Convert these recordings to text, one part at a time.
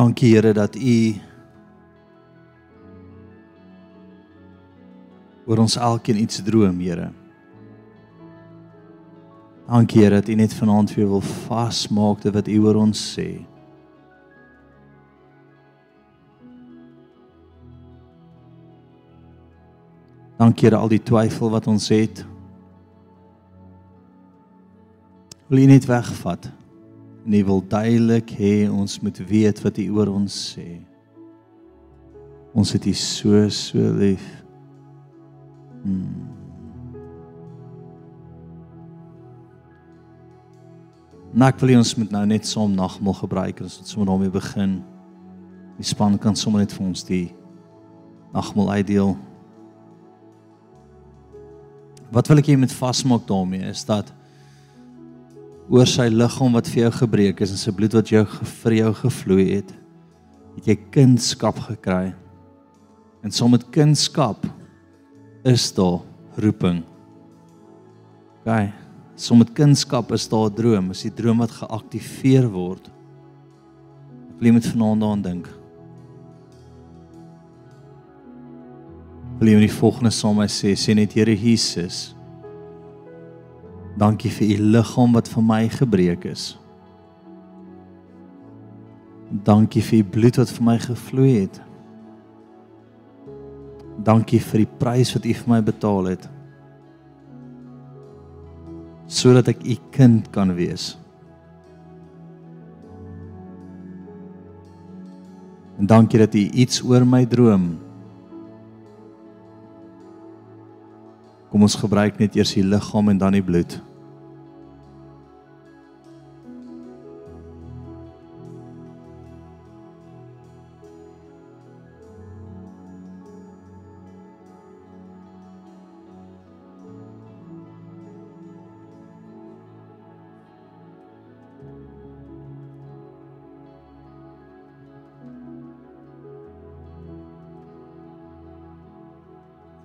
Dankie Here dat U oor ons elkeen iets droom, Here. Dankie Here dat U net vanaand weer wil vasmaak dit wat U oor ons sê. Dankie Here al die twyfel wat ons het. Wil U net wegvat? En U wil duidelik hê ons moet weet wat U oor ons sê. Ons het U so so lief. Hmm. Nou wil ons moet nou net saam nagmaal gebruik as ons sommer daarmee begin. Die span kan sommer net vir ons die nagmaal uitdeel. Wat wil ek hê met vasmaak daarmee is dat oor sy liggaam wat vir jou gebreek is en sy bloed wat jou vir jou gevloei het, het jy kunskap gekry. En saam met kunskap is daar roeping. Gaan. So met kunskap is daar 'n droom, is die droom wat geaktiveer word. Ek wil net vanaand daaraan dink. Wil jy net volgende saam met my sê, sê net Here Jesus. Dankie vir u liggaam wat vir my gebreek is. Dankie vir u bloed wat vir my gevloei het. Dankie vir die prys wat u vir my betaal het sodat ek u kind kan wees. En dankie dat u iets oor my droom. Kom ons gebruik net eers die liggaam en dan die bloed.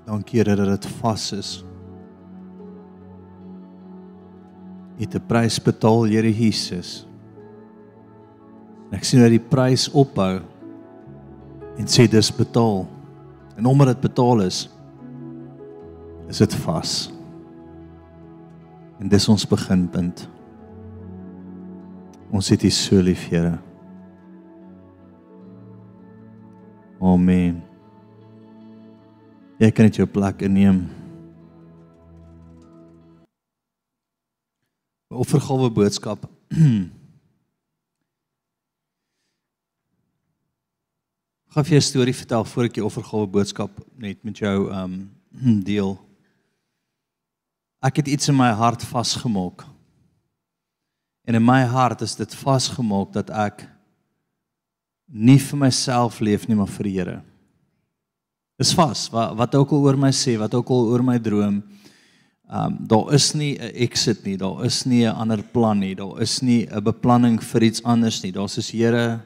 Dankie Here dat dit vas is. U het 'n prys betaal, Here Jesus. Ek sien dat die prys ophou en sê dis betaal. En omdat dit betaal is, is dit vas. En dis ons beginpunt. Ons het U so lief, Here. Amen. Jy kan net jou plek inneem. Offergawe boodskap. Gaan vir 'n storie vertel voor ek die offergawe boodskap net met jou um deel. Ek het iets in my hart vasgemaak. En in my hart is dit vasgemaak dat ek nie vir myself leef nie, maar vir die Here. Dis vas. Wat wat ook al oor my sê, wat ook al oor my droom. Ehm um, daar is nie 'n exit nie, daar is nie 'n ander plan nie, daar is nie 'n beplanning vir iets anders nie. Daar's soos Here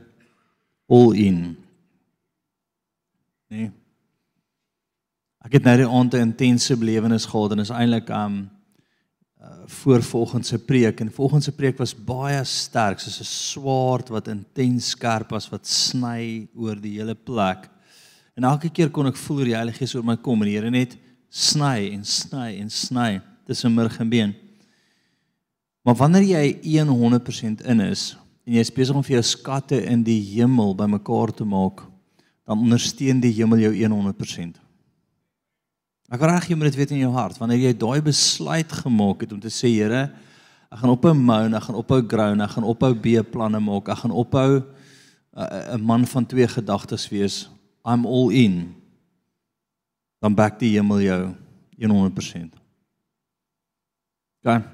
all in. Nee. Ek het nou die aand 'n intense belewenis gehad en is eintlik ehm um, voor volgende preek en volgende preek was baie sterk, soos 'n swaard wat intens skerp was wat sny oor die hele plek. En elke keer kon ek voel hoe die Heilige Gees oor my kom en die Here net sny en sny en sny tussen murg en been. Maar wanneer jy 100% in is en jy is besig om vir jou skatte in die hemel bymekaar te maak, dan ondersteun die hemel jou 100%. Ek reg jy moet dit weet in jou hart wanneer jy daai besluit gemaak het om te sê Here, ek gaan ophou moan, ek gaan ophou groan, ek gaan ophou B-planne maak, ek gaan ophou uh, 'n man van twee gedagtes wees I'm all in. Dan back die hemel jou 100%. Gaan.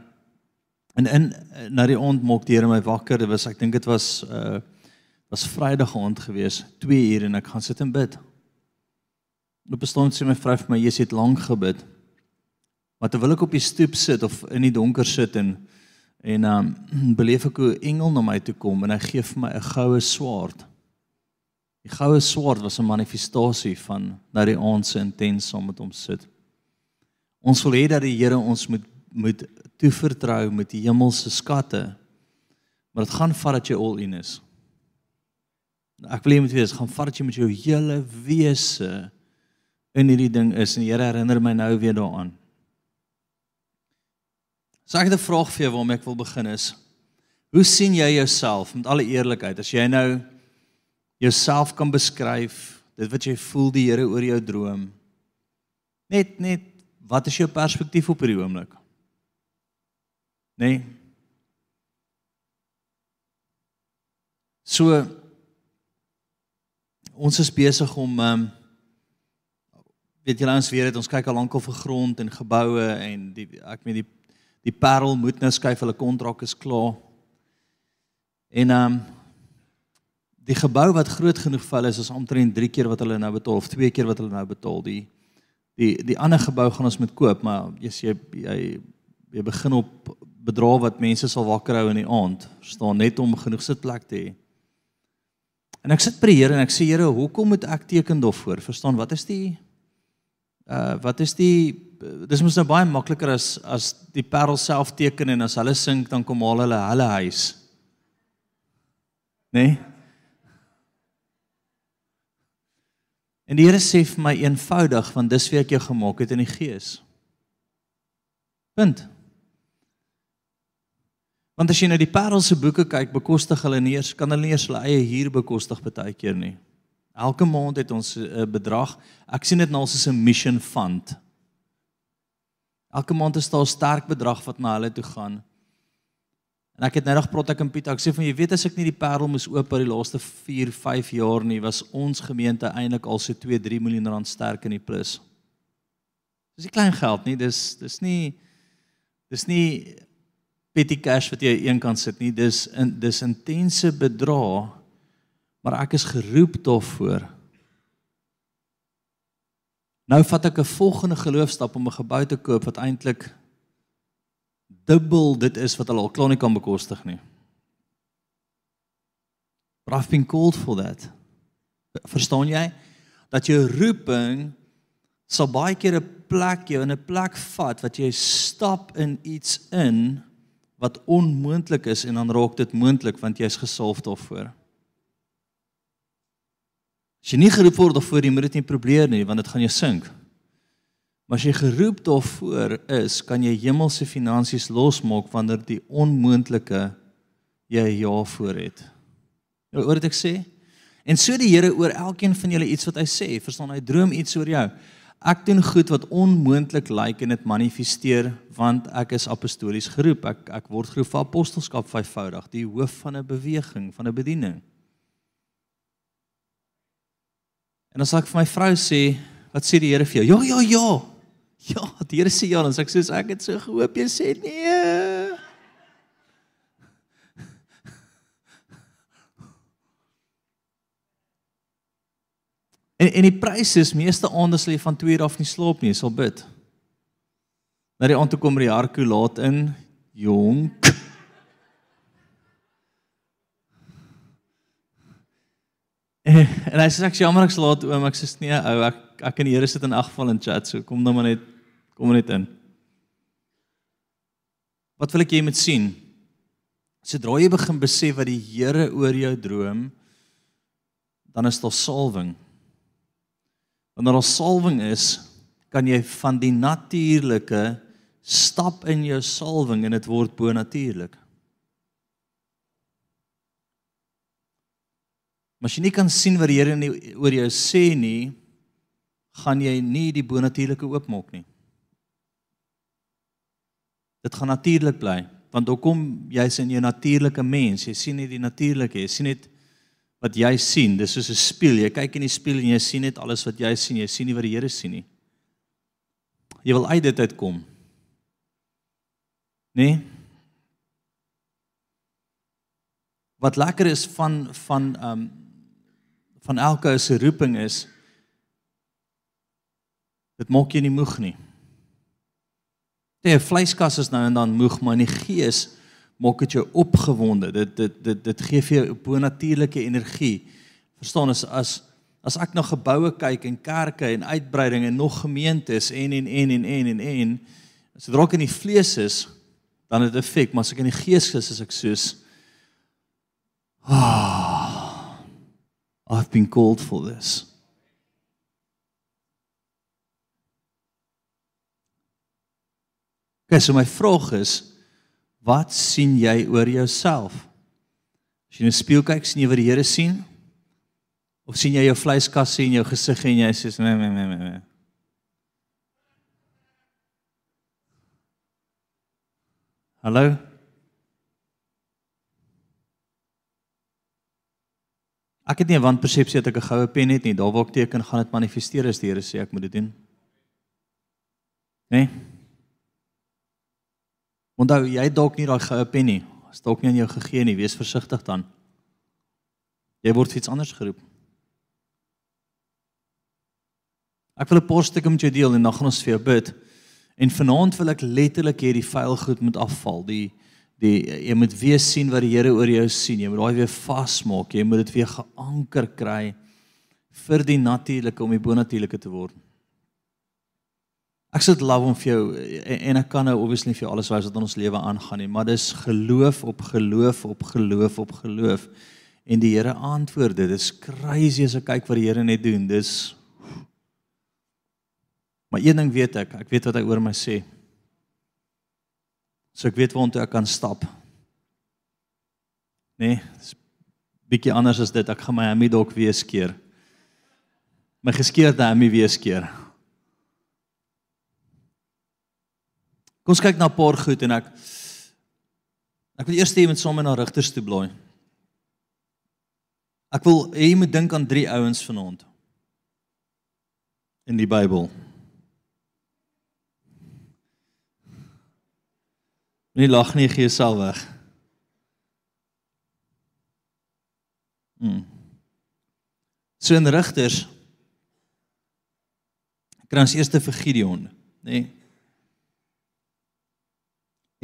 En in na die aand maak die Here my wakker. Dit was ek dink dit was uh was Vrydag aand gewees, 2 uur en ek gaan sit en bid. Op 'n stond sê my vrou vir my, "Jy het lank gebid." Maar terwyl ek op die stoep sit of in die donker sit en en um beleef ek hoe 'n engel na my toe kom en hy gee vir my 'n goue swaard. Die goue swaard was 'n manifestasie van dat die aand se intens saam met hom sit. Ons wil hê dat die Here ons moet moet toevertrou met die hemelse skatte. Maar dit gaan vat dat jy all in is. Ek wil hê moet weet, gaan vat jy met jou hele wese in hierdie ding is en die Here herinner my nou weer daaraan. So ek het 'n vraag vir jou waarmee ek wil begin is: Hoe sien jy jouself met alle eerlikheid as jy nou jouself kan beskryf, dit wat jy voel die Here oor jou droom? Net net wat is jou perspektief op hierdie oomblik? Nee. So ons is besig om um, weet julle ons weet dit ons kyk al lankal vir grond en geboue en die ek meen die die Parel moet nou skuif hulle kontrak is klaar. En ehm um, die gebou wat groot genoeg vir hulle is is omtrent 3 keer wat hulle nou betaal of 2 keer wat hulle nou betaal. Die die die ander gebou gaan ons met koop, maar jy sê jy jy begin op bedrae wat mense sal wakker hou in die aand, staan net om genoeg sitplek te hê. En ek sit by die Here en ek sê Here, hoekom moet ek teken daarvoor? Verstaan, wat is die uh wat is die dis mos nou baie makliker as as die Parel self teken en as hulle sink dan kom haal hulle hulle huis. Nee? En die Here sê vir my eenvoudig want dis wie ek jou gemaak het in die gees. Punt. Want as jy nou die Parel se boeke kyk, bekostig hulle nie eers kan hulle nie eers hulle eie huur bekostig baie keer nie. Elke maand het ons 'n uh, bedrag. Ek sien dit nou as 'n mission fund. Elke maand is daar 'n sterk bedrag wat na hulle toe gaan. En ek het nou nog praat ek en Piet, ek sê van jy weet as ek nie die Parel moes oop oor die laaste 4, 5 jaar nie, was ons gemeente eintlik al so 2, 3 miljoen rand sterk in die plus. Dis nie klein geld nie, dis dis nie dis nie petty cash wat jy een kant sit nie. Dis in dis intense bedrag. Maar ek is geroep daarvoor. Nou vat ek 'n volgende geloofstap om 'n gebou te koop wat eintlik dubbel dit is wat hulle al klaar nie kan bekostig nie. But I've been called for that. Verstaan jy dat jou roeping sal baie keer 'n plek jou in 'n plek vat wat jy stap in iets in wat onmoontlik is en dan raak dit moontlik want jy's gesalf daarvoor. As jy nie geroep word daarvoor, jy moet dit nie probeer nie want dit gaan jou sink. Maar as jy geroep daarvoor is, kan jy hemelse finansies losmaak wanneer die onmoontlike jy ja voor het. Nou oor dit ek sê. En so die Here oor elkeen van julle iets wat hy sê, verstaan hy droom iets oor jou. Ek doen goed wat onmoontlik lyk en dit manifesteer want ek is apostolies geroep. Ek ek word geroep vir apostelskap vyfvoudig, die hoof van 'n beweging, van 'n bediening. En as ek vir my vrou sê, wat sê die Here vir jou? Ja, ja, ja. Ja, die Here sê ja, dan sê ek soos ek het so gehoop jy sê nee. En en die prys is meeste aande sal jy van 2 uur af nie slaap nie, sal bid. Na die aand toe kom die harku laat in, jonk. En, en hy sê ek jammer ek slaap oom, ek sê nee ou, ek ek en die Here sit in ag geval in chat, so kom dan maar net kom net in. Wat wil ek jy moet sien? Sodra jy begin besef wat die Here oor jou droom, dan is daar salwing. Wanneer daar salwing is, kan jy van die natuurlike stap in jou salwing en dit word bonatuurlik. Maar as jy nie kan sien wat die Here oor jou sê nie, gaan jy nie die bonatuurlike oopmaak nie. Dit gaan natuurlik bly, want hoekom jy's in jou natuurlike mens, jy sien nie die natuurlike, jy sien net wat jy sien, dis soos 'n spieël. Jy kyk in die spieël en jy sien net alles wat jy sien. Jy sien nie wat die Here sien nie. Jy wil uit dit uitkom. Nee. Wat lekker is van van ehm um, van elke se roeping is dit maak jy nie moeg nie. Die vleiskas is nou en dan moeg, maar in die gees maak dit jou opgewonde. Dit dit dit dit gee vir jou bonatuurlike energie. Verstaan as as as ek na geboue kyk en kerke en uitbreiding en nog gemeentes en en en en en en en as dit raak in die vlees is, dan het dit effek, maar as ek in die gees is, is ek soos ah. I've been called for this. Okay, so my vraag is wat sien jy oor jouself? As jy in 'n spieël kyk, sien jy wat die Here sien? Of sien jy jou vleiskasse en jou gesig en jy sê nee nee nee nee. Hallo? Ek het nie 'n wanpersepsie dat ek 'n goue pen het nie. Daar waar ek teken gaan dit manifesteer as die Here sê ek moet dit doen. Né? Nee? Onthou, jy dalk nie daai goue pen nie. As dalk nie aan jou gegee nie, wees versigtig dan. Jy word iets anders geroep. Ek wil 'n paar stukke met jou deel en dan gaan ons vir jou bid. En vanaand wil ek letterlik hê die vuil goed moet afval. Die die jy moet weer sien wat die Here oor jou sien. Jy moet daai weer vasmaak. Jy moet dit weer geanker kry vir die natuurlike om die bonatuurlike te word. Ek sê dit love om vir jou en, en ek kan nou obviously vir jou alles wys wat in ons lewe aangaan nie, maar dis geloof op geloof op geloof op geloof. En die Here antwoord dit. Dis crazy as ek kyk wat die Here net doen. Dis Maar een ding weet ek, ek weet wat hy oor my sê. So ek weet waartoe ek kan stap. Nee, dis bietjie anders as dit. Ek gaan my hemie dalk weer skeer. My geskeurde hemie weer skeer. Kom ons kyk na 'n paar goed en ek ek wil eers hê jy moet sommer na Rigters toe blaai. Ek wil hê jy moet dink aan drie ouens vanaand in die Bybel. Nie lag nie, gee jouself weg. Hmm. So in Rigters kry ons eers vir Gideon, nê? Nee.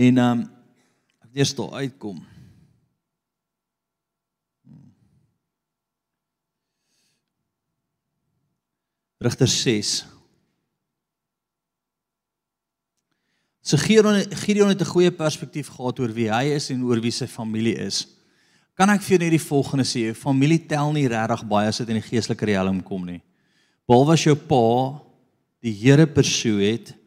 En ehm um, eers daar uitkom. Rigters 6 So Gideon Gideon het 'n goeie perspektief gehad oor wie hy is en oor wie sy familie is. Kan ek vir jou net die volgende sê, familie tel nie regtig baie as dit in die geestelike riem kom nie. Behalwe as jou pa die Here persoe het,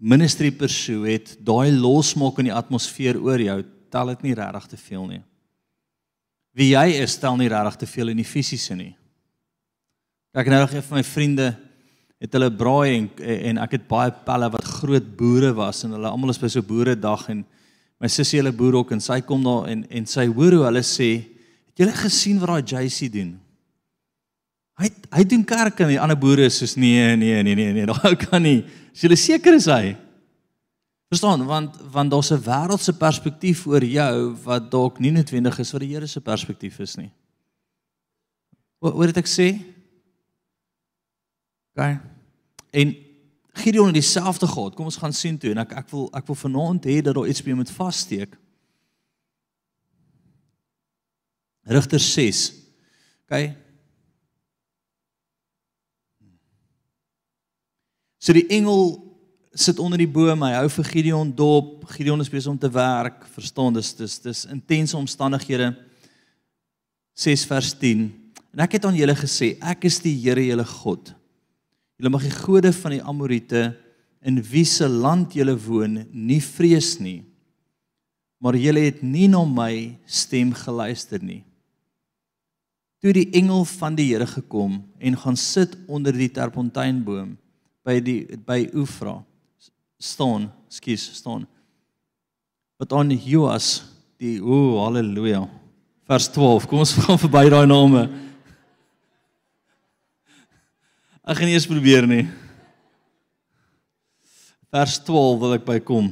ministry persoe het, daai losmaak in die atmosfeer oor jou, tel dit nie regtig te veel nie. Wie jy is, tel nie regtig te veel in die fisiese nie. Ek nou een van my vriende het hulle braai en en ek het baie pelle wat groot boere was en hulle almal is by so boeredag en my sussie hulle boer ook en sy kom daar en en sy hoor hoe hulle sê het julle gesien wat daai JC doen hy hy doen kerk en die ander boere is soos nee nee nee nee nee daai kan nie as jy seker is hy verstaan want want daar's 'n wêreldse perspektief oor jou wat dalk nie noodwendig is wat die Here se perspektief is nie wat wat het ek sê OK. En Gideon het dieselfde gehad. Kom ons gaan sien toe en ek ek wil ek wil vanaand hê dat daar iets by moet vassteek. Rigter 6. OK. So die engel sit onder die boom, hy hou vir Gideon dop. Gideon is besig om te werk. Verstaan, dis dis dis intense omstandighede. 6 vers 10. En ek het aan julle gesê, ek is die Here julle God. Julle mag die gode van die Amorite in wie se land julle woon nie vrees nie. Maar julle het nie na my stem geluister nie. Toe die engel van die Here gekom en gaan sit onder die terpontynboom by die by Ufra staan, skus, staan. Wat aan Joas die o, oh, haleluja. Vers 12. Kom ons gaan verby daai name. Ek gaan nie eens probeer nie. Vers 12 wil ek bykom.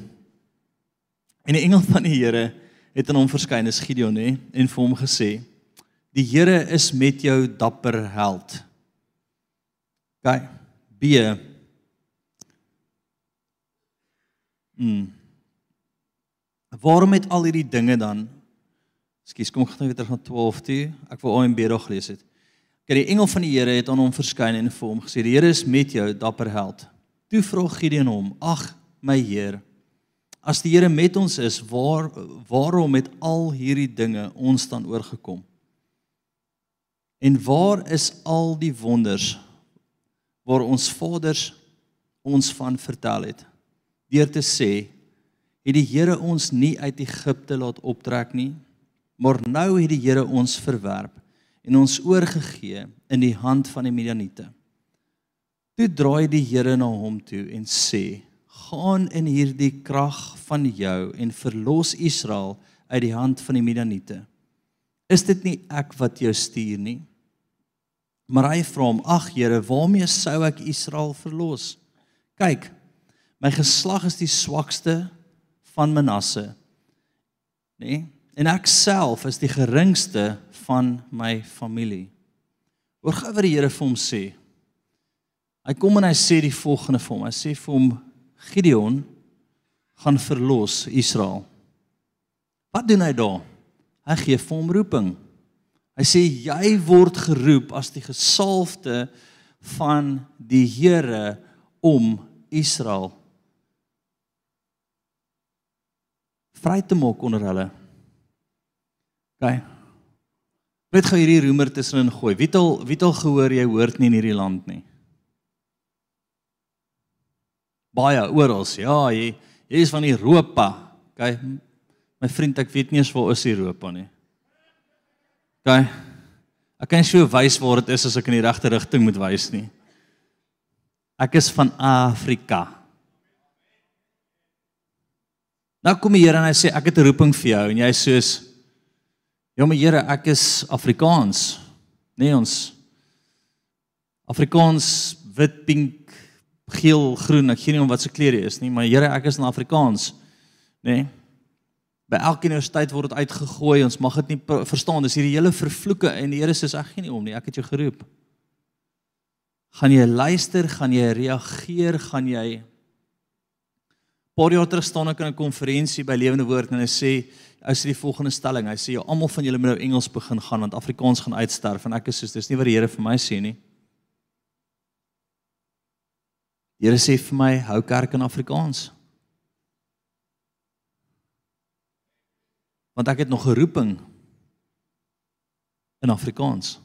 En die engel van die Here het aan hom verskyn, is Gideon hè, en vir hom gesê: "Die Here is met jou dapper held." Gaan B. Mm. Waarom het al hierdie dinge dan Skus, kom ek gaan weer terug na 12 toe. Ek wou OMB dog gelees het. Kyk, die engel van die Here het aan hom verskyn en vir hom gesê: "Die Here is met jou, dapper held." Toe vra Gideon hom: "Ag, my Heer, as die Here met ons is, waar waarom het al hierdie dinge ons dan oorgekom?" En waar is al die wonders waar ons vaders ons van vertel het? Deur te sê, het die Here ons nie uit Egipte laat optrek nie, maar nou het die Here ons verwerp en ons oorgegee in die hand van die Midianiete. Toe draai die Here na hom toe en sê: "Gaan in hierdie krag van jou en verlos Israel uit die hand van die Midianiete." Is dit nie ek wat jou stuur nie? Maar hy vra hom: "Ag Here, waarmee sou ek Israel verlos? Kyk, my geslag is die swakste van Manasse. Nê? Nee? En ek self is die geringste van my familie. Hoor gou wat die Here vir hom sê. Hy kom en hy sê die volgende vir hom. Hy sê vir hom Gideon gaan verlos Israel. Wat doen hy daar? Hy gee vir hom roeping. Hy sê jy word geroep as die gesalfde van die Here om Israel vry te maak onder hulle. OK. Net gou hierdie roemer tussenin gooi. Wie het al wie het al gehoor jy hoort nie in hierdie land nie? Baie oral. Ja, jy jy is van Europa. OK. My vriend, ek weet nie eens waar is Europa nie. OK. Ek kan sou wys waar dit is as ek in die regte rigting moet wys nie. Ek is van Afrika. Nou kom die Here en hy sê ek het 'n roeping vir jou en jy sê soos Ja maar Here, ek is Afrikaans. Nee ons Afrikaans wit, pink, geel, groen. Ek gee nie om wat se kleur jy is nie, maar Here, ek is in Afrikaans. Nee? By elke universiteit word dit uitgegooi. Ons mag dit nie verstaan. Dis hierdie hele vervloeke en die Here sê ek gee nie om nie. Ek het jou geroep. Gaan jy luister? Gaan jy reageer? Gaan jy paar jaar terug staan ek in 'n konferensie by Lewende Woord en hy sê hy sê die volgende stelling. Hy sê almal van julle moet nou Engels begin gaan want Afrikaans gaan uitsterf en ek is soos dis nie wat die Here vir my sê nie. Die Here sê vir my hou kerk in Afrikaans. Want ek het nog 'n roeping in Afrikaans.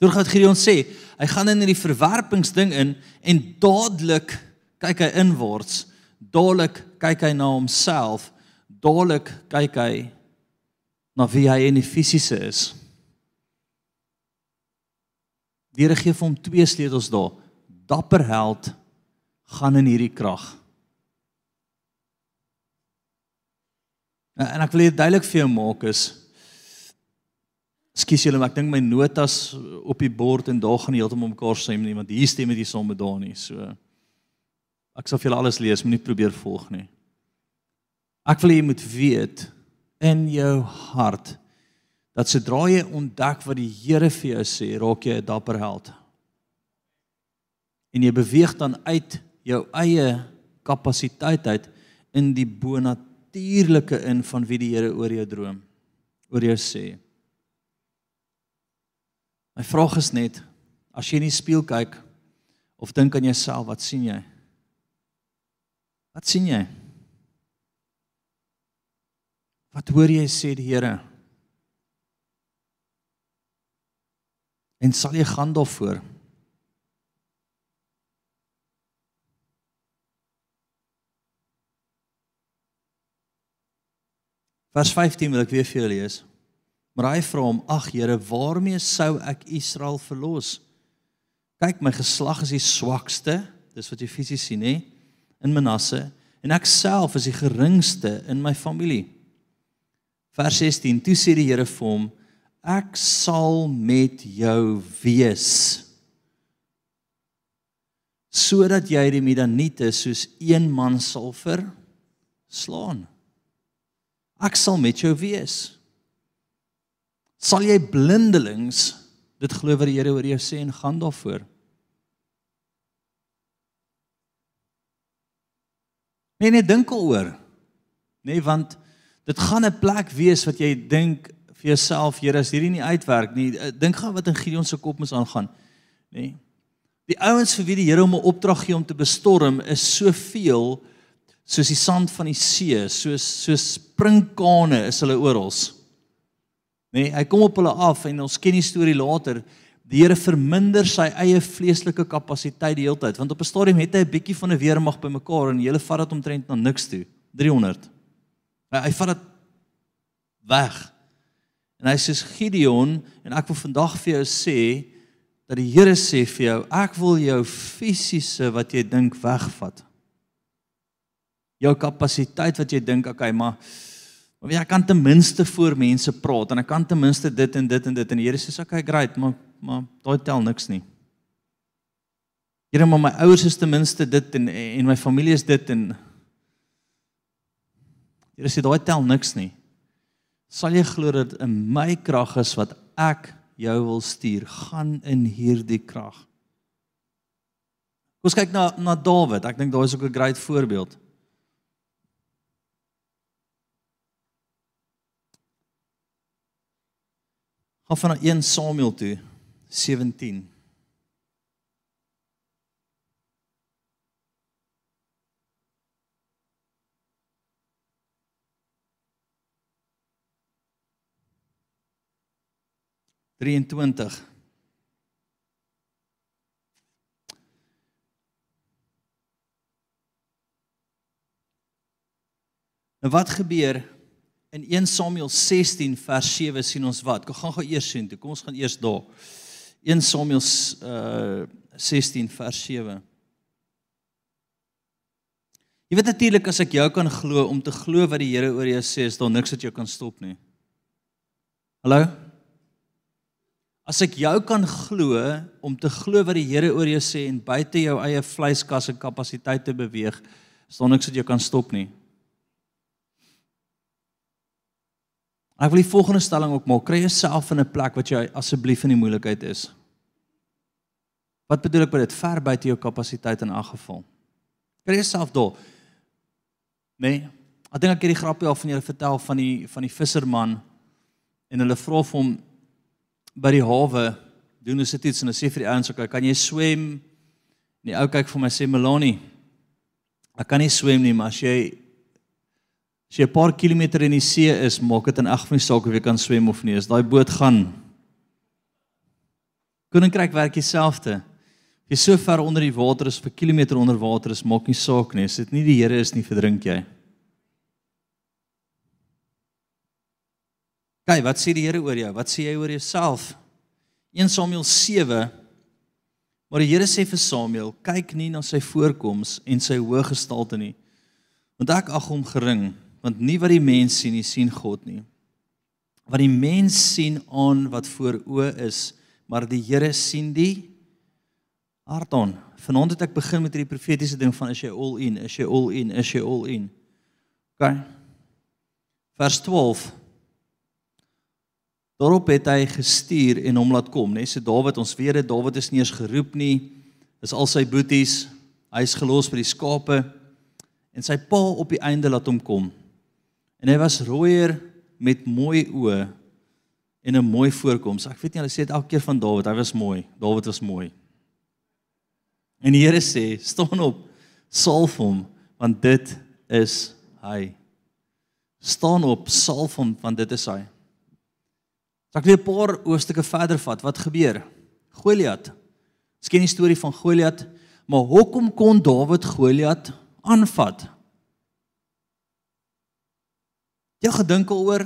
Toe gaan Gideon sê, hy gaan in hierdie verwerpingsding in en dadelik kyk hy inwaarts dadelik kyk hy na homself, dadelik kyk hy na wie hy in die fisiese is. Die Here gee vir hom twee sleutels daar. Dapper held gaan in hierdie krag. En ek wil dit duidelik vir jou maak is Skus julle, maar ek dink my notas op die bord en daar gaan heeltemal mekaar stem nie, want hier stem dit nie saam met daar nie. So Ek sal vir julle alles lees, moenie probeer volg nie. Ek wil hê jy moet weet in jou hart dat sodra jy ontdek wat die Here vir jou sê, raak jy 'n dapper held. En jy beweeg dan uit jou eie kapasiteit uit in die bonatuurlike in van wie die Here oor jou droom, oor jou sê. My vraag is net as jy in die spieël kyk of dink aan jouself, wat sien jy? Wat sien jy? Wat hoor jy sê die Here? En sal jy gaan daarvoor? Vers 15 wil ek weer vir julle lees. Maar hy vra hom: "Ag Here, waarmee sou ek Israel verlos? Kyk, my geslag is die swakste." Dis wat jy fisies sien, hè? In Manasse en ek self is die geringste in my familie. Vers 16: Toe sê die Here vir hom: Ek sal met jou wees sodat jy die Midianiete soos een man sal verslaan. Ek sal met jou wees. Sal jy blindelings dit glo wat die Here oor jou sê en gaan daarvoor? Nee nee, dink daaroor. Nee, want dit gaan 'n plek wees wat jy dink vir jouself, Here, as hierdie nie uitwerk nie, eh, dink gaan wat in Gideon se kop moet aangaan. Nee. Die ouens vir wie die Here hom 'n opdrag gee om te bestorm is soveel soos die sand van die see, soos soos sprinkane is hulle oral. Nee, hy kom op hulle af en ons ken die storie later. Die Here verminder sy eie vleeslike kapasiteit die hele tyd, want op 'n stadium het hy 'n bietjie van 'n weermag bymekaar en hulle vat dit omtrent na niks toe. 300. Hy, hy vat dit weg. En hy sê Gideon en ek wil vandag vir jou sê dat die Here sê vir jou, ek wil jou fisiese wat jy dink wegvat. Jou kapasiteit wat jy dink, okay, maar Maar jy kan ten minste voor mense praat en ek kan ten minste dit en dit en dit en die Here sê okay great maar maar daai tel niks nie. Here maar my ouers is ten minste dit en en my familie is dit en Here sê daai tel niks nie. Sal jy glo dat in my krag is wat ek jou wil stuur, gaan in hierdie krag. Kom ons kyk na na Dawid. Ek dink daai is ook 'n great voorbeeld. Gaan van 1 Samuel toe 17. Drieëntwintig. Nou wat gebeur In 1 Samuel 16 vers 7 sien ons wat. Kom gaan gou eers sien toe. Kom ons gaan eers daar. 1 Samuel uh 16 vers 7. Jy weet natuurlik as ek jou kan glo om te glo wat die Here oor jou sê, is daar niks wat jou kan stop nie. Hallo? As ek jou kan glo om te glo wat die Here oor jou sê en buite jou eie vleiskas en kapasiteit te beweeg, is daar niks wat jou kan stop nie. Ek wil die volgende stelling ook maak. Kry jouself in 'n plek wat jy asseblief in die moeilikheid is. Wat bedoel ek met dit? Ver buite jou kapasiteit in elk geval. Kry jouself daar. Nee. Ek dink ek het die grappie al van julle vertel van die van die visserman en hulle vra vir hom by die hawe doen hulle sit iets en hulle sê vir die ouens, "Oké, kan jy swem?" En die ou kyk vir my sê, "Melanie, ek kan nie swem nie, maar as jy As jy 'n paar kilometer in die see is, maak dit in ag van die saak of jy kan swem of nie. As daai boot gaan Koninkryk werk dieselfde. Jy so ver onder die water is vir kilometer onder water is maak nie saak nie. As dit nie die Here is nie, verdrink jy. Kyk, wat sê die Here oor jou? Wat sê jy oor jouself? 1 Samuel 7 Maar die Here sê vir Samuel, kyk nie na sy voorkoms en sy hoë gestalte nie, want ek ag hom gering want nie wat die mens sien nie sien God nie. Wat die mens sien aan wat voor oë is, maar die Here sien die hart aan. Vanaand het ek begin met hierdie profetiese ding van is jy all in, is jy all in, is jy all in. OK. Vers 12. Daarop het hy gestuur en hom laat kom, né? So Dawid, ons weet dit, Dawid is nie eens geroep nie. Dis al sy boeties. Hy's gelos vir die skape en sy pa op die einde laat hom kom. En hy was rooier met mooi oë en 'n mooi voorkoms. Ek weet nie hulle sê dit elke keer van Dawid, hy was mooi. Dawid was mooi. En die Here sê, "Staan op, salf hom, want dit is hy." Staan op, salf hom, want dit is hy. So ek wil 'n paar hoofstukke verder vat. Wat gebeur? Goliat. Ons ken die storie van Goliat, maar hoekom kon Dawid Goliat aanvat? Jy gedink oor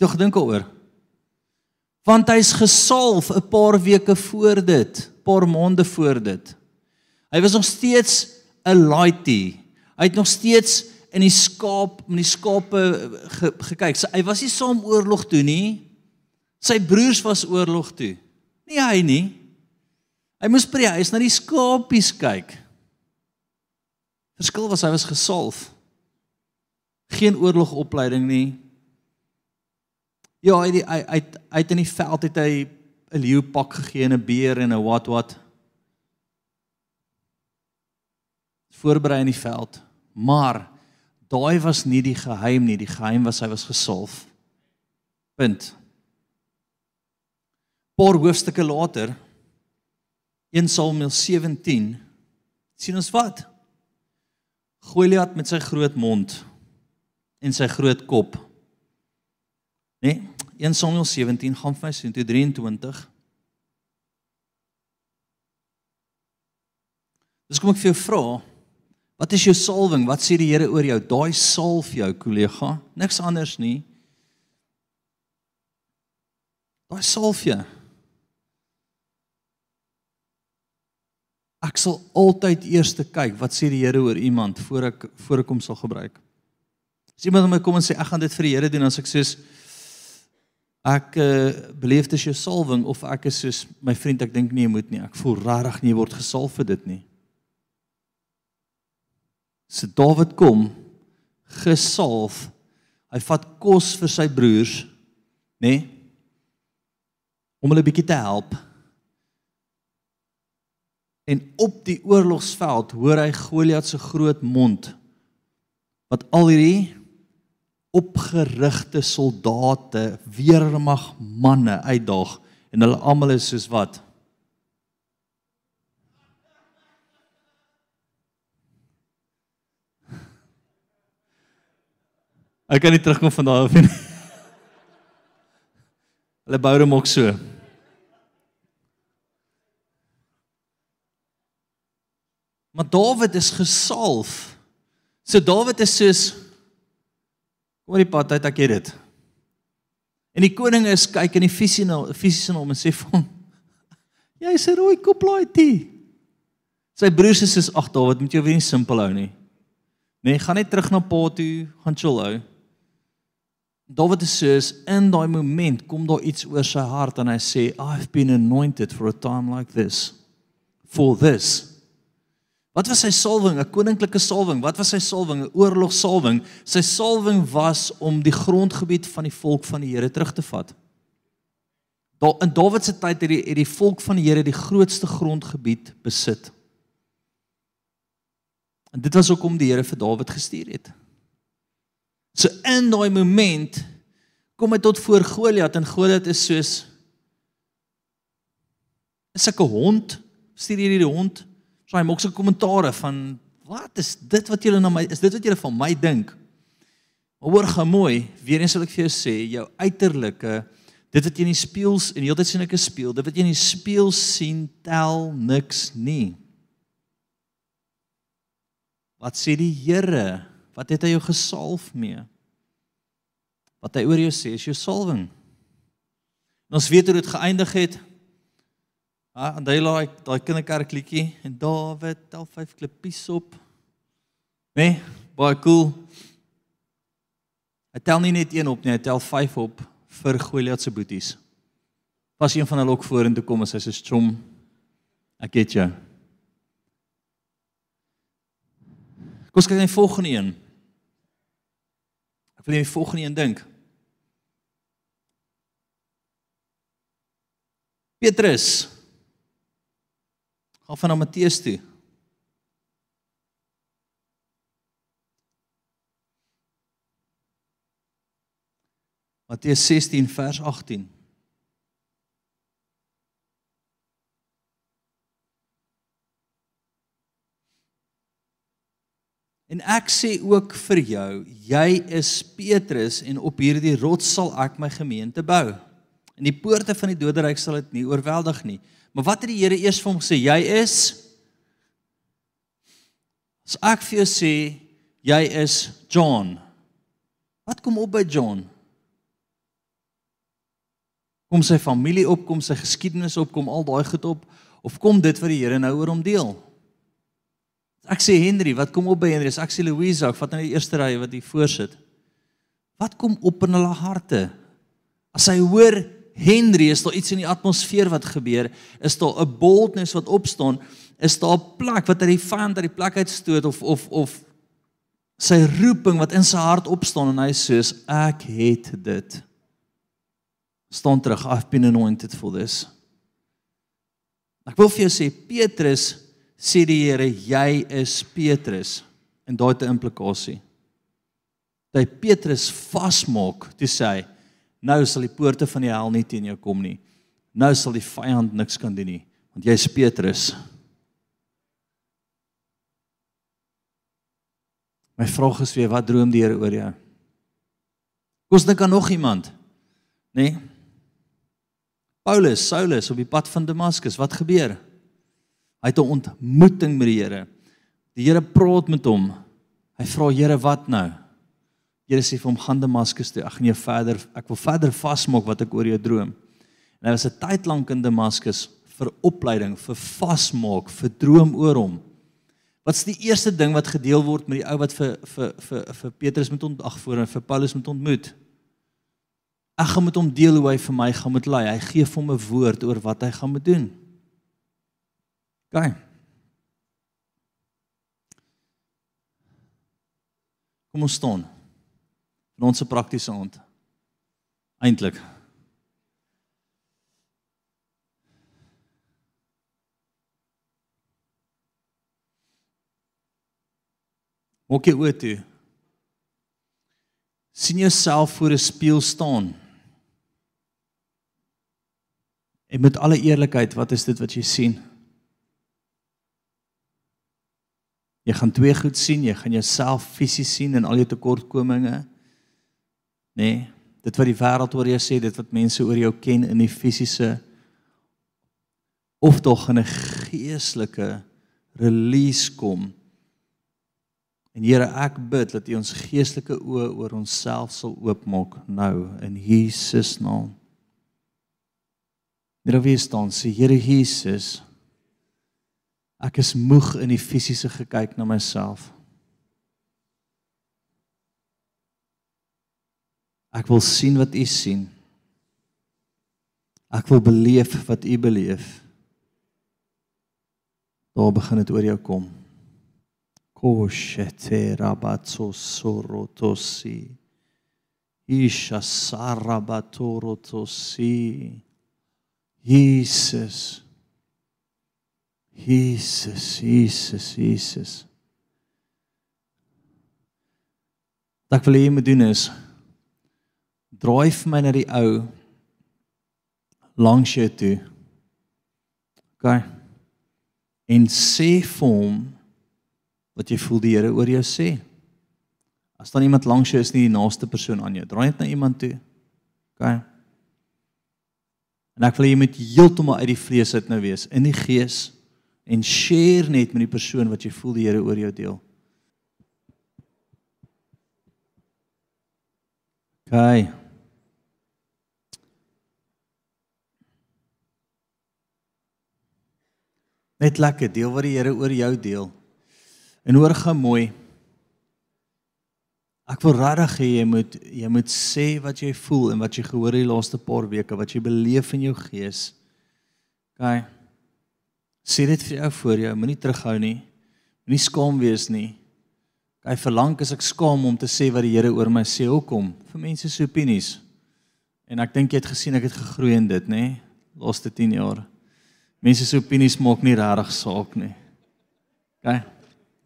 Jy gedink oor Want hy's gesalf 'n paar weke voor dit, paar maande voor dit. Hy was nog steeds 'n laity. Hy het nog steeds in die skaap, in die skape ge, gekyk. So, hy was nie saam oorlog toe nie. Sy broers was oorlog toe. Nie hy nie. Hy moes by die huis na die skapies kyk. Verskil was hy was gesalf geen oorlogopleiding nie. Ja, hy hy hy uit in die veld het hy 'n leeu pak gegee en 'n beer en 'n wat wat. Voorberei in die veld. Maar daai was nie die geheim nie. Die geheim was hy was gesalf. Punt. Paar hoofstukke later 1 Samuel 17 sien ons wat? Goliat met sy groot mond en sy groot kop Nee, 1 Samuel 17 gaan vir my sien toe 23. Dis kom ek vir jou vra, wat is jou salwing? Wat sê die Here oor jou? Daai salf jou kollega, niks anders nie. Daai salf jou. Ek sal altyd eers kyk wat sê die Here oor iemand voor ek voor ek hom sal gebruik. As iemand my kom en sê ek gaan dit vir die Here doen, dan sê ek soos ek uh, beleef dit is jou salwing of ek is soos my vriend, ek dink nie jy moet nie. Ek voel regtig nie word gesalf vir dit nie. So Dawid kom gesalf. Hy vat kos vir sy broers, nê? Nee, om hulle bietjie te help. En op die oorlogsveld hoor hy Goliat se groot mond wat al hierdie opgerigte soldate, weermag manne uitdaag en hulle almal is soos wat Ek kan nie terugkom van daai af nie. Hulle bou hom ook so. Maar Dawid is gesalf. So Dawid is soos kom die pad uit ek het dit. En die koning is kyk in die fisiese fisiese hom en sê vir hom jy's 'n rooi koplaaitie. Sy broers sê ag Dawid, moet jy weer nie simpel hou nie. Nee, gaan net terug na pa toe, gaan chill hou. Dawid sê in daai oomblik kom daar iets oor sy hart en hy sê I've been anointed for a time like this. For this. Wat was sy salwing? 'n Koninklike salwing. Wat was sy salwing? 'n Oorlogsalwing. Sy salwing was om die grondgebied van die volk van die Here terug te vat. Daar in Dawid se tyd het die het die volk van die Here die grootste grondgebied besit. En dit was ook om die Here vir Dawid gestuur het. So in daai moment kom hy tot voor Goliat en Goliat is soos is ek 'n hond? Stuur hierdie die hond. So hy maak so kommentare van wat is dit wat julle na my is dit wat julle van my dink? Maar hoor gou mooi, weer eens wil ek vir jou sê, jou uiterlike, dit wat jy in die spieël en heeltyd sien ek 'n spieël, dit wat jy in die spieël sien tel niks nie. Wat sê die Here? Wat het hy jou gesalf mee? Wat hy oor jou sê is jou salwing. En ons weet hoe dit geëindig het. Ah, en daai laai daai kinderkerk liedjie en Dawid tel vyf klippies op. Nee, baie cool. Hy tel nie net een op nie, hy tel vyf op vir Goliat se boeties. Pas een van hulle ook vorentoe kom en hy sê chom ek het jou. Kom ons kyk na die volgende een. Ek wil net die volgende een dink. Petrus. Gaan van na Matteus toe. Matteus 16 vers 18. En ek sê ook vir jou, jy is Petrus en op hierdie rots sal ek my gemeente bou. En die poorte van die doderyk sal dit nie oorweldig nie. Maar wat het die Here eers vir hom gesê? Jy is As ek vir jou sê jy is John. Wat kom op by John? Kom sy familie op, kom sy geskiedenis op, kom al daai goed op of kom dit wat die Here nou oor hom deel? Ek sê Henry, wat kom op by Henry? Ek sê Louise, ek vat nou die eerste ry wat hier voorsit. Wat kom op in hulle harte? As hy hoor Henry, is daar iets in die atmosfeer wat gebeur? Is daar 'n boldness wat opstaan? Is daar 'n plek wat hy vyand uit die plek uitstoot of of of sy roeping wat in sy hart opstaan en hy sê ek het dit. Staan terug, I've been anointed for this. Ek wil vir jou sê Petrus sê die Here, jy is Petrus. En daai 'n implikasie. Dat hy Petrus vasmaak, toe sê hy, nou sal die poorte van die hel nie teen jou kom nie. Nou sal die vyand niks kan doen nie, want jy is Petrus. My vraag is weer, wat droom die Here oor jou? Kom ons dink aan nog iemand. Nê? Nee? Paulus, Saulus op die pad van Damaskus, wat gebeur? Hy het 'n ontmoeting met die Here. Die Here praat met hom. Hy vra Here, wat nou? Here sê vir hom gaan Damaskus toe. Ek gaan jou verder, ek wil verder vasmaak wat ek oor jou droom. En hy was 'n tyd lank in Damaskus vir opleiding, vir vasmaak, vir droom oor hom. Wat's die eerste ding wat gedeel word met die ou wat vir vir vir vir Petrus moet ontag voor en vir Paulus moet ontmoet? Ek gaan met hom deel hoe hy vir my gaan moet lei. Hy gee vir hom 'n woord oor wat hy gaan moet doen. OK. Kom ons staan. In ons praktiese aand. Eintlik. Maak jy oë toe. sien jouself voor 'n spieël staan. En met alle eerlikheid, wat is dit wat jy sien? Jy gaan twee goed sien, jy gaan jouself fisies sien en al jou tekortkominge. Nê? Nee, dit wat die wêreld oor jou sê, dit wat mense oor jou ken in die fisiese of tog in 'n geestelike release kom En Here, ek bid dat U ons geestelike oë oor onsself sal oopmaak nou in Jesus naam. Net wie staan sê Here Jesus, ek is moeg in die fisiese gekyk na myself. Ek wil sien wat U sien. Ek wil beleef wat U beleef. Daar begin dit oor jou kom. Koshete rabatso sorotosi. Isha sarabatorotosi. Jesus. Jesus, Jesus, Jesus. Wat ek wil hê jy moet doen is draai vir my na die ou langs jou toe. OK. En sê vir hom wat jy voel die Here oor jou sê. As dan iemand langs jou is nie die naaste persoon aan jou, draai net na iemand toe. OK. En ek wil jy met heeltemal uit die vlees uit nou wees, in die gees en share net met die persoon wat jy voel die Here oor jou deel. OK. Net lekker deel wat die Here oor jou deel. En hoor gou mooi. Ek wil regtig hê jy moet jy moet sê wat jy voel en wat jy gehoor het die laaste paar weke, wat jy beleef in jou gees. OK. Sê dit vir jou voor jou, moenie terughou nie. Moenie skaam wees nie. OK, verlang as ek skaam om te sê wat die Here oor my sê, hoekom? Vir mense se opinies. En ek dink jy het gesien ek het gegroei in dit, nê? Laaste 10 jaar. Mense se opinies maak nie regtig saak nie. OK.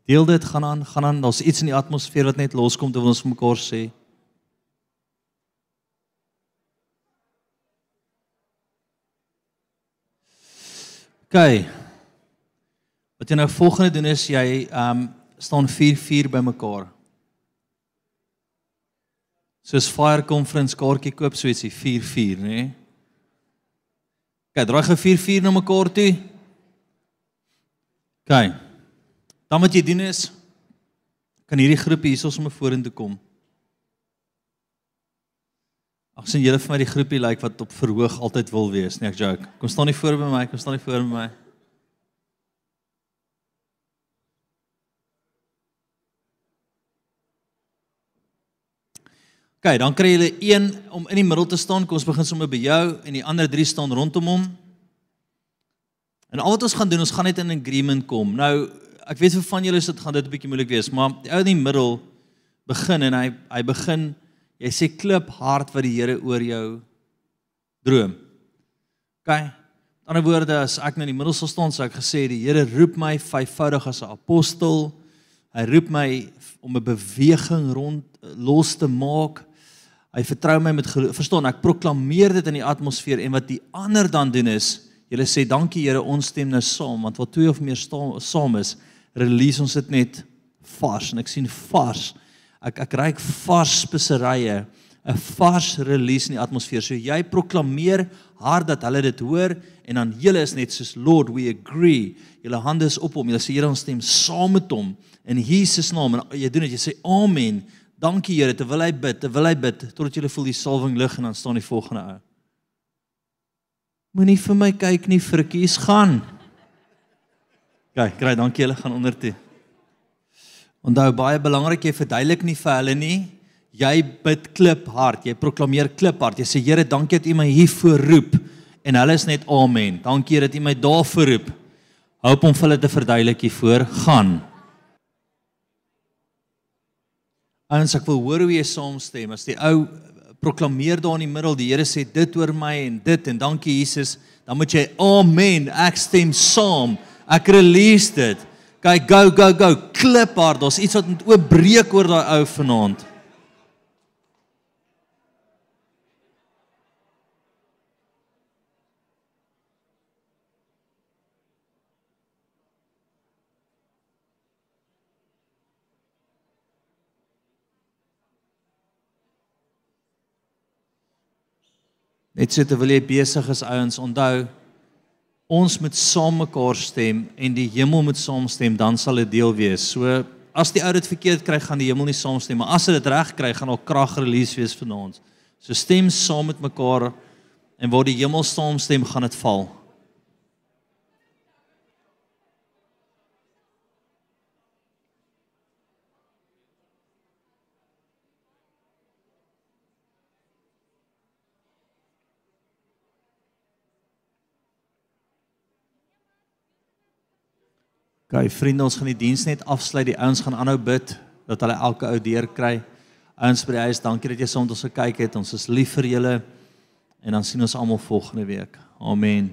Deel dit gaan aan, gaan aan. Daar's iets in die atmosfeer wat net loskom terwyl ons mekaar sê. OK. Wat jy nou volgende doen is jy ehm um, staan 4-4 by mekaar. Soos fire conference kaartjie koop so ietsie 4-4, nê? Nee? OK, draai gou 4-4 na mekaar toe. OK. Dan wat jy doen is kan hierdie groepie hierso sommer vorentoe kom. Ag sien julle vir my die groepie lyk like wat op verhoog altyd wil wees, nee ek joke. Kom staan nie voor by my, kom staan nie voor by my. OK, dan kry julle een om in die middel te staan. Kom ons begin sommer by jou en die ander drie staan rondom hom. En al wat ons gaan doen, ons gaan net in agreement kom. Nou ek weet vir van julle is dit gaan dit 'n bietjie moeilik wees, maar die ou in die middel begin en hy hy begin jy sê klip hard wat die Here oor jou droom. OK. In ander woorde as ek nou in die middel sou staan, sou ek gesê die Here roep my vyfvoudig as 'n apostel. Hy roep my om 'n beweging rond los te maak. Hy vertrou my met verstaan, ek proklameer dit in die atmosfeer en wat die ander dan doen is, julle sê dankie Here, ons stem nou saam want wat twee of meer saam is, release ons dit net vars en ek sien vars. Ek ek ry vars speserye 'n vars release in die atmosfeer. So jy proklameer hard dat hulle dit hoor en dan julle is net soos Lord, we agree. Julle hande is op hom. Julle sê Here, ons stem saam met hom in Jesus naam en jy doen dit. Jy sê amen. Dankie Here terwyl hy bid, terwyl hy bid totdat jy voel die salwing lig en dan staan die volgende ou. Moenie vir my kyk nie, frikkies gaan. Kyk, kry dankie julle gaan onder toe. Onthou baie belangrik jy verduidelik nie vir hulle nie. Jy bid klip hard, jy proklameer klip hard. Jy sê Here, dankie dat U my hier voorroep en hulle is net amen. Dankie dat U my daar voorroep. Hoop om vir hulle te verduidelik hier voor gaan. Ons ek wil hoor hoe jy saamstem as die ou proklameer daar in die middel die Here sê dit oor my en dit en dankie Jesus, dan moet jy amen. Ek stem saam. Ek release dit. Kyk, go go go, klip hard. Daar's iets wat moet oopbreek oor daai ou vanaand. Net so terwyl jy besig is ouens, onthou ons moet saam mekaar stem en die hemel moet saamstem, dan sal dit deel wees. So as die ou dit verkeerd kry, gaan die hemel nie saamstem, maar as hulle dit reg kry, gaan daar krag release wees vanaand. So stem saam met mekaar en waar die hemel saamstem, gaan dit val. Okay, vriende, ons gaan die diens net afsluit. Die ouens gaan aanhou bid dat hulle elke ou deur kry. Ouens by die huis, dankie dat jy saam met ons gekyk het. Ons is lief vir julle. En dan sien ons almal volgende week. Amen.